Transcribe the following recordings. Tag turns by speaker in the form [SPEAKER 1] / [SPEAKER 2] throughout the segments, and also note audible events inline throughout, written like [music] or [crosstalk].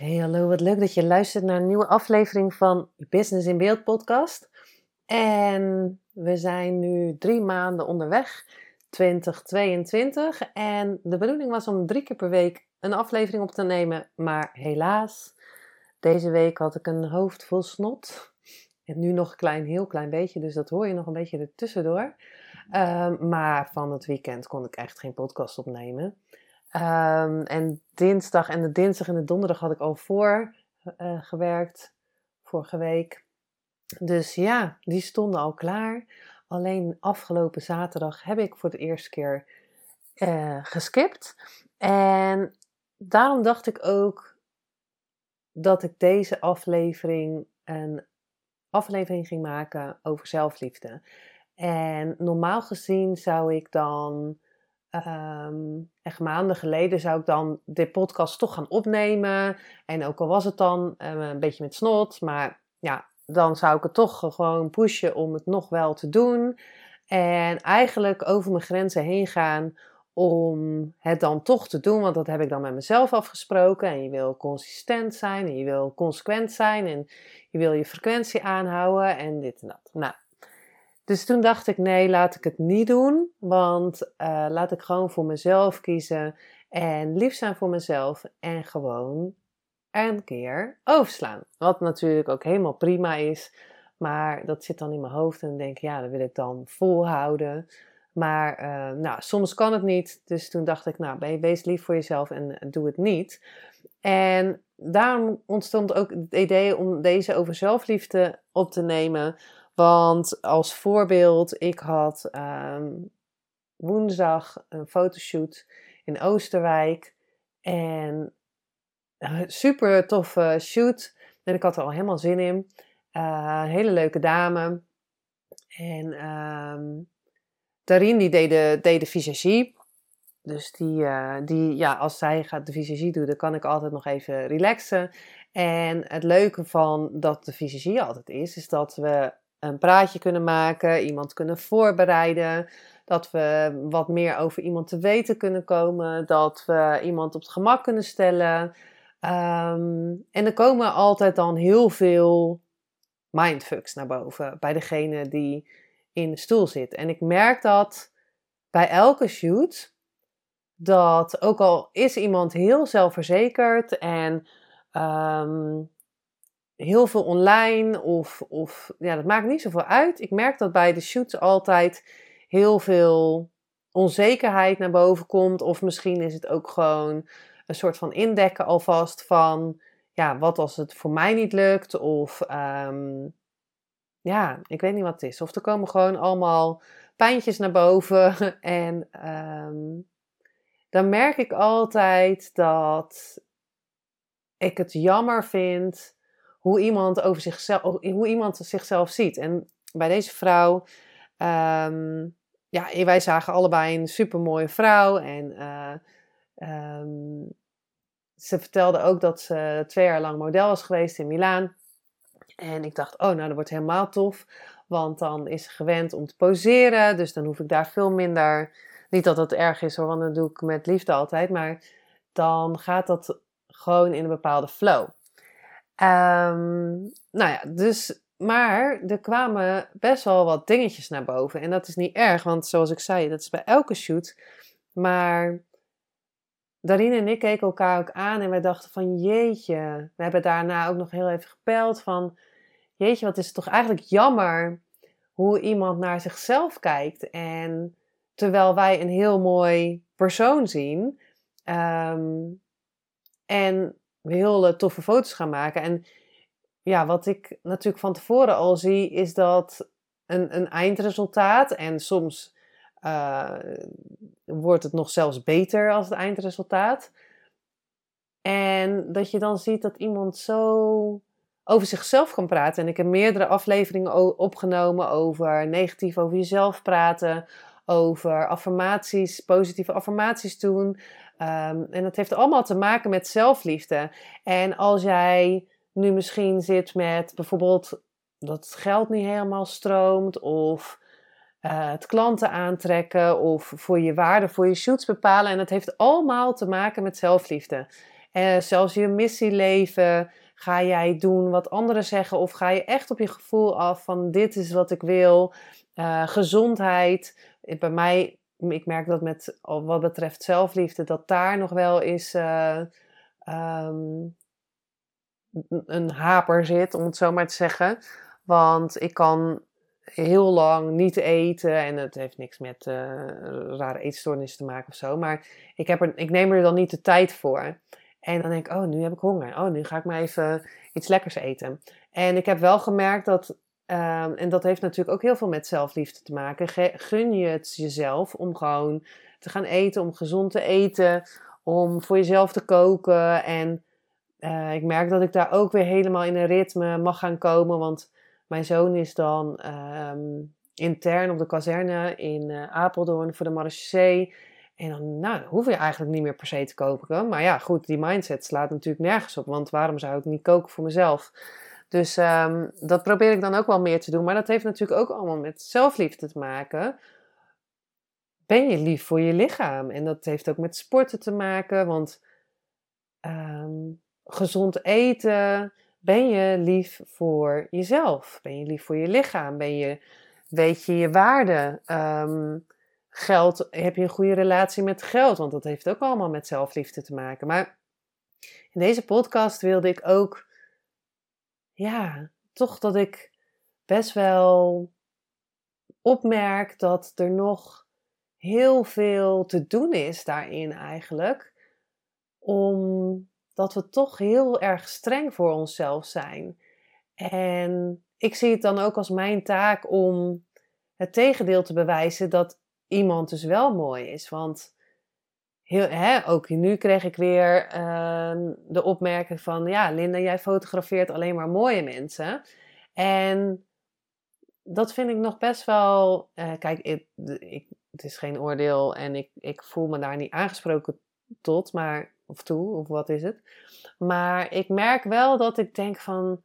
[SPEAKER 1] Hey, hallo, wat leuk dat je luistert naar een nieuwe aflevering van Business in Beeld podcast. En we zijn nu drie maanden onderweg, 2022. En de bedoeling was om drie keer per week een aflevering op te nemen. Maar helaas, deze week had ik een hoofd vol snot. En nu nog een klein, heel klein beetje, dus dat hoor je nog een beetje ertussendoor. Um, maar van het weekend kon ik echt geen podcast opnemen. Um, en dinsdag en de dinsdag en de donderdag had ik al voor uh, gewerkt, vorige week. Dus ja, die stonden al klaar. Alleen afgelopen zaterdag heb ik voor de eerste keer uh, geskipt. En daarom dacht ik ook dat ik deze aflevering een aflevering ging maken over zelfliefde. En normaal gezien zou ik dan Um, echt maanden geleden zou ik dan dit podcast toch gaan opnemen. En ook al was het dan um, een beetje met snot, maar ja, dan zou ik het toch gewoon pushen om het nog wel te doen. En eigenlijk over mijn grenzen heen gaan om het dan toch te doen, want dat heb ik dan met mezelf afgesproken. En je wil consistent zijn en je wil consequent zijn en je wil je frequentie aanhouden en dit en dat. Nou, dus toen dacht ik, nee, laat ik het niet doen. Want uh, laat ik gewoon voor mezelf kiezen. En lief zijn voor mezelf. En gewoon een keer overslaan. Wat natuurlijk ook helemaal prima is. Maar dat zit dan in mijn hoofd. En denk ik, ja, dat wil ik dan volhouden. Maar uh, nou, soms kan het niet. Dus toen dacht ik, nou, wees lief voor jezelf en doe het niet. En daarom ontstond ook het idee om deze over zelfliefde op te nemen want als voorbeeld, ik had um, woensdag een fotoshoot in Oosterwijk. En een super toffe shoot. En ik had er al helemaal zin in. Uh, hele leuke dame. En um, Darien die deed de, deed de visagie. Dus die, uh, die, ja, als zij gaat de visagie doen, dan kan ik altijd nog even relaxen. En het leuke van dat de visagie altijd is, is dat we een praatje kunnen maken, iemand kunnen voorbereiden. Dat we wat meer over iemand te weten kunnen komen. Dat we iemand op het gemak kunnen stellen. Um, en er komen altijd dan heel veel mindfucks naar boven bij degene die in de stoel zit. En ik merk dat bij elke shoot. Dat ook al is iemand heel zelfverzekerd en um, heel veel online of, of ja, dat maakt niet zoveel uit. Ik merk dat bij de shoots altijd heel veel onzekerheid naar boven komt. Of misschien is het ook gewoon een soort van indekken alvast van, ja, wat als het voor mij niet lukt? Of um, ja, ik weet niet wat het is. Of er komen gewoon allemaal pijntjes naar boven. [laughs] En um, dan merk ik altijd dat ik het jammer vind hoe iemand, over zichzelf, hoe iemand zichzelf ziet. En bij deze vrouw, um, ja, wij zagen allebei een supermooie vrouw. En uh, um, ze vertelde ook dat ze twee jaar lang model was geweest in Milaan. En ik dacht, oh, nou, dat wordt helemaal tof. Want dan is ze gewend om te poseren. Dus dan hoef ik daar veel minder. Niet dat dat erg is hoor, want dat doe ik met liefde altijd. Maar dan gaat dat gewoon in een bepaalde flow. Um, nou ja, dus, maar er kwamen best wel wat dingetjes naar boven. En dat is niet erg, want zoals ik zei, dat is bij elke shoot. Maar Darine en ik keken elkaar ook aan en wij dachten van jeetje. We hebben daarna ook nog heel even gepeld van jeetje, wat is het toch eigenlijk jammer hoe iemand naar zichzelf kijkt. En terwijl wij een heel mooi persoon zien. Um, en heel toffe foto's gaan maken. En ja, wat ik natuurlijk van tevoren al zie, is dat een, een eindresultaat en soms eh, wordt het nog zelfs beter als het eindresultaat. En dat je dan ziet dat iemand zo over zichzelf kan praten. En ik heb meerdere afleveringen opgenomen over negatief over jezelf praten, over affirmaties, positieve affirmaties doen. Ehm, en dat heeft allemaal te maken met zelfliefde. En als jij nu misschien zit met bijvoorbeeld dat het geld niet helemaal stroomt, of uh, het klanten aantrekken, of voor je waarde, voor je shoots bepalen. En dat heeft allemaal te maken met zelfliefde. Uh, zelfs je missie leven. Ga jij doen wat anderen zeggen, of ga je echt op je gevoel af van dit is wat ik wil? Uh, gezondheid. Bij mij, ik merk dat met wat betreft zelfliefde, dat daar nog wel eens um, een haper zit, om het zo maar te zeggen. Want ik kan heel lang niet eten en het heeft niks met uh, rare eetstoornissen te maken of zo. Maar ik, heb er, ik neem er dan niet de tijd voor. En dan denk ik, oh, nu heb ik honger. Oh, nu ga ik maar even iets lekkers eten. En ik heb wel gemerkt dat, um, en dat heeft natuurlijk ook heel veel met zelfliefde te maken. Gun je het jezelf om gewoon te gaan eten, om gezond te eten, om voor jezelf te koken. En uh, ik merk dat ik daar ook weer helemaal in een ritme mag gaan komen. Want mijn zoon is dan um, intern op de kazerne in uh, Apeldoorn voor de marechaussee. En dan nou, hoef je eigenlijk niet meer per se te koken. Maar ja, goed, die mindset slaat natuurlijk nergens op. Want waarom zou ik niet koken voor mezelf? Dus um, dat probeer ik dan ook wel meer te doen. Maar dat heeft natuurlijk ook allemaal met zelfliefde te maken. Ben je lief voor je lichaam? En dat heeft ook met sporten te maken. Want um, gezond eten, ben je lief voor jezelf? Ben je lief voor je lichaam? Ben je, weet je je waarde? Um, geld, heb je een goede relatie met geld? Want dat heeft ook allemaal met zelfliefde te maken. Maar in deze podcast wilde ik ook, ja, toch dat ik best wel opmerk dat er nog heel veel te doen is daarin eigenlijk. Om dat we toch heel erg streng voor onszelf zijn. En ik zie het dan ook als mijn taak om het tegendeel te bewijzen dat iemand dus wel mooi is. Want heel, hè, ook nu kreeg ik weer uh, de opmerking van: ja, Linda, jij fotografeert alleen maar mooie mensen. En dat vind ik nog best wel. Uh, kijk, ik, het is geen oordeel en ik, ik voel me daar niet aangesproken tot, maar of toe, of wat is het. Maar ik merk wel dat ik denk van,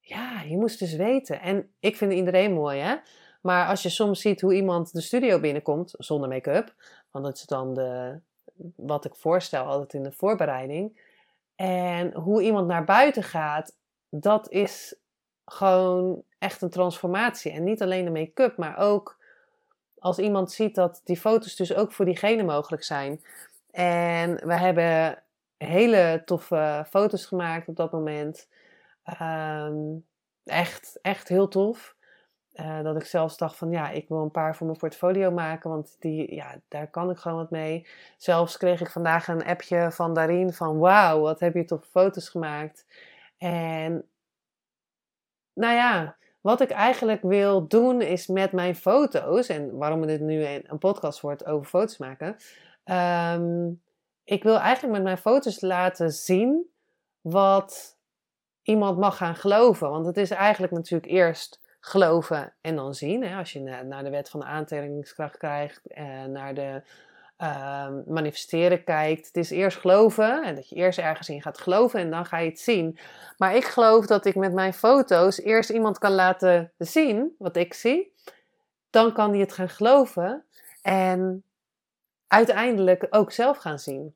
[SPEAKER 1] ja, je moest dus weten. En ik vind iedereen mooi, hè. Maar als je soms ziet hoe iemand de studio binnenkomt, zonder make-up, want dat is dan de, wat ik voorstel altijd in de voorbereiding. En hoe iemand naar buiten gaat, dat is gewoon echt een transformatie. En niet alleen de make-up, maar ook als iemand ziet dat die foto's dus ook voor diegene mogelijk zijn. En we hebben hele toffe foto's gemaakt op dat moment. Ehm, echt, echt heel tof. Uh, dat ik zelfs dacht van ja, ik wil een paar voor mijn portfolio maken, want die, ja, daar kan ik gewoon wat mee. Zelfs kreeg ik vandaag een appje van Darien van wauw, wat heb je toffe foto's gemaakt. En nou ja, wat ik eigenlijk wil doen is met mijn foto's, en waarom dit nu een, podcast wordt over foto's maken, Um, ik wil eigenlijk met mijn foto's laten zien wat iemand mag gaan geloven. Want het is eigenlijk natuurlijk eerst geloven en dan zien. Hè? Als je naar de wet van de aantrekkingskracht kijkt, uh, naar de uh, manifesteren kijkt. Het is eerst geloven en dat je eerst ergens in gaat geloven en dan ga je het zien. Maar ik geloof dat ik met mijn foto's eerst iemand kan laten zien wat ik zie. Dan kan die het gaan geloven. En uiteindelijk ook zelf gaan zien.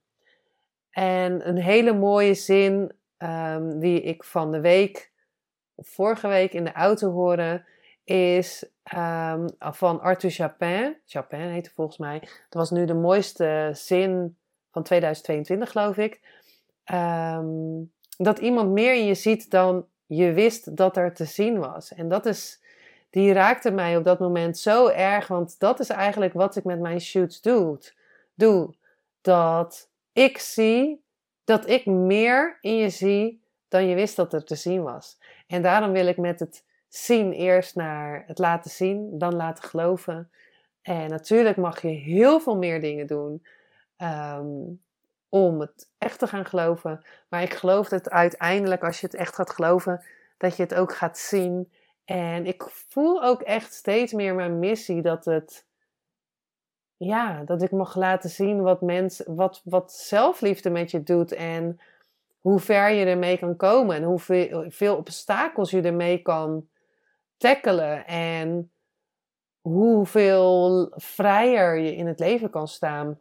[SPEAKER 1] En een hele mooie zin um, die ik van de week, vorige week in de auto hoorde, is um, van Arthur Chapin. Chapin heette volgens mij. Dat was nu de mooiste zin van 2022, geloof ik. Um, dat iemand meer in je ziet dan je wist dat er te zien was. En dat is, die raakte mij op dat moment zo erg, want dat is eigenlijk wat ik met mijn shoots doe doe, dat ik zie dat ik meer in je zie dan je wist dat er te zien was. En daarom wil ik met het zien eerst naar het laten zien, dan laten geloven. En natuurlijk mag je heel veel meer dingen doen ehm, om het echt te gaan geloven. Maar ik geloof dat uiteindelijk, als je het echt gaat geloven, dat je het ook gaat zien. En ik voel ook echt steeds meer mijn missie dat het. Ja, dat ik mag laten zien wat, mens, wat, wat zelfliefde met je doet. En hoe ver je ermee kan komen. En hoeveel veel obstakels je ermee kan tackelen. En hoeveel vrijer je in het leven kan staan.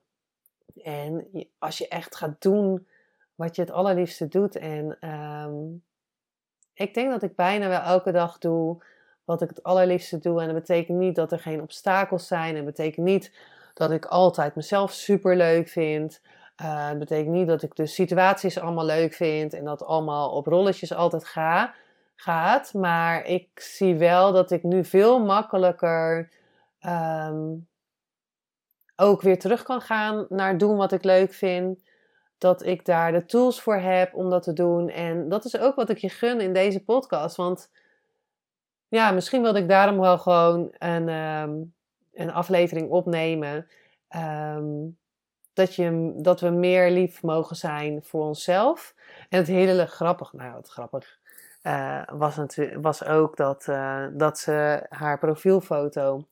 [SPEAKER 1] En als je echt gaat doen wat je het allerliefste doet. En ehm, ik denk dat ik bijna wel elke dag doe wat ik het allerliefste doe. En dat betekent niet dat er geen obstakels zijn. En dat betekent niet dat ik altijd mezelf super leuk vind. Uh, betekent niet dat ik de situaties allemaal leuk vind en dat allemaal op rolletjes altijd ga, gaat. Maar ik zie wel dat ik nu veel makkelijker ehm, ook weer terug kan gaan naar doen wat ik leuk vind. Dat ik daar de tools voor heb om dat te doen. En dat is ook wat ik je gun in deze podcast. Want ja, misschien wilde ik daarom wel gewoon een, ehm, een aflevering opnemen. Um, dat, je, dat we meer lief mogen zijn voor onszelf. En het hele grappig, nou wat grappig, uh, was, was ook dat, uh, dat ze haar profielfoto.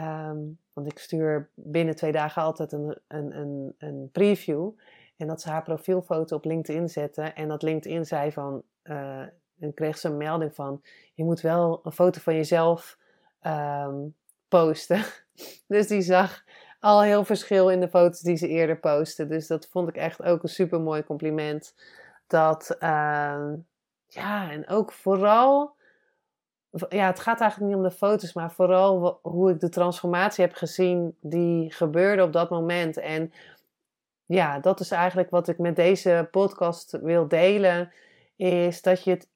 [SPEAKER 1] Um, want ik stuur binnen twee dagen altijd een, een, een, een preview. En dat ze haar profielfoto op LinkedIn zette. En dat LinkedIn zei van. Uh, en kreeg ze een melding van: je moet wel een foto van jezelf um, posten. [laughs] dus die zag al heel verschil in de foto's die ze eerder postte. Dus dat vond ik echt ook een super mooi compliment. Dat, uh, ja, en ook vooral, ja, het gaat eigenlijk niet om de foto's, maar vooral hoe ik de transformatie heb gezien die gebeurde op dat moment. En ja, dat is eigenlijk wat ik met deze podcast wil delen, is dat je het,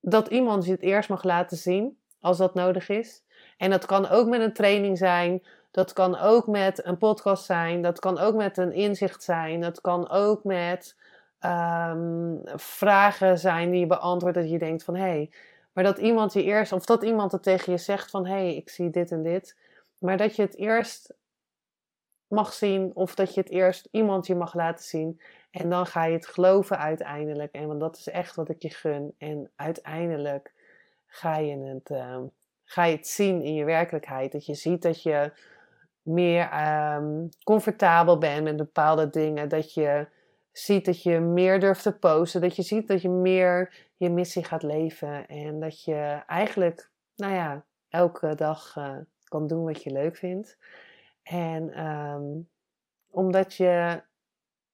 [SPEAKER 1] dat iemand je het eerst mag laten zien, als dat nodig is. En dat kan ook met een training zijn, dat kan ook met een podcast zijn. Dat kan ook met een inzicht zijn. Dat kan ook met ehm, vragen zijn die je beantwoordt. Dat je denkt van hé. Hey, maar dat iemand je eerst, of dat iemand het tegen je zegt van hé, hey, ik zie dit en dit. Maar dat je het eerst mag zien. Of dat je het eerst iemand je mag laten zien. En dan ga je het geloven uiteindelijk. En want dat is echt wat ik je gun. En uiteindelijk ga je het, uh, ga je het zien in je werkelijkheid. Dat je ziet dat je meer um, comfortabel bent met bepaalde dingen. Dat je ziet dat je meer durft te posten. Dat je ziet dat je meer je missie gaat leven. En dat je eigenlijk, nou ja, elke dag uh, kan doen wat je leuk vindt. En um, omdat je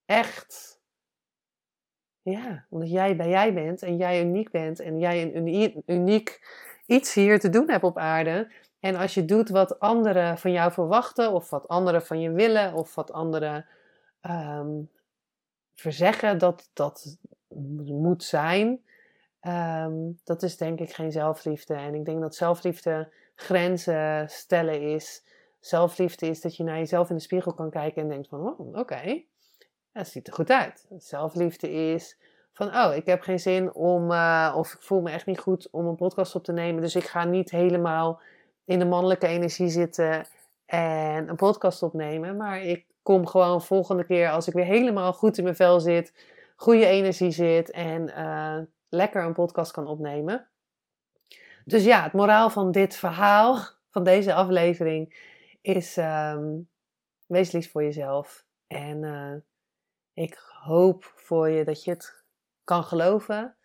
[SPEAKER 1] echt, ja, omdat jij bij jij bent en jij uniek bent en jij een uniek iets hier te doen hebt op aarde, en als je doet wat anderen van jou verwachten, of wat anderen van je willen, of wat anderen um, verzeggen dat dat moet zijn, um, dat is denk ik geen zelfliefde. En ik denk dat zelfliefde grenzen stellen is. Zelfliefde is dat je naar jezelf in de spiegel kan kijken en denkt van, oh, oké, okay, het ziet er goed uit. Zelfliefde is van, oh, ik heb geen zin om, uh, of ik voel me echt niet goed om een podcast op te nemen, dus ik ga niet helemaal in de mannelijke energie zitten en een podcast opnemen. Maar ik kom gewoon volgende keer als ik weer helemaal goed in mijn vel zit, goede energie zit en uh, lekker een podcast kan opnemen. Dus ja, het moraal van dit verhaal, [laughs] van deze aflevering, is um, wees lief voor jezelf. En uh, ik hoop voor je dat je het kan geloven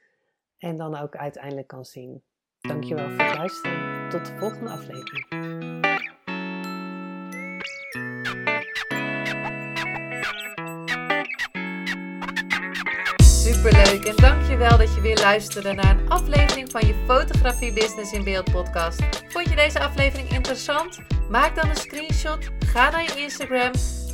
[SPEAKER 1] en dan ook uiteindelijk kan zien. Dankjewel voor het luisteren. Tot de volgende aflevering. Superleuk en dankjewel dat je weer luisterde naar een aflevering van je Fotografie Business in Beeld podcast. Vond je deze aflevering interessant? Maak dan een screenshot, ga naar je Instagram,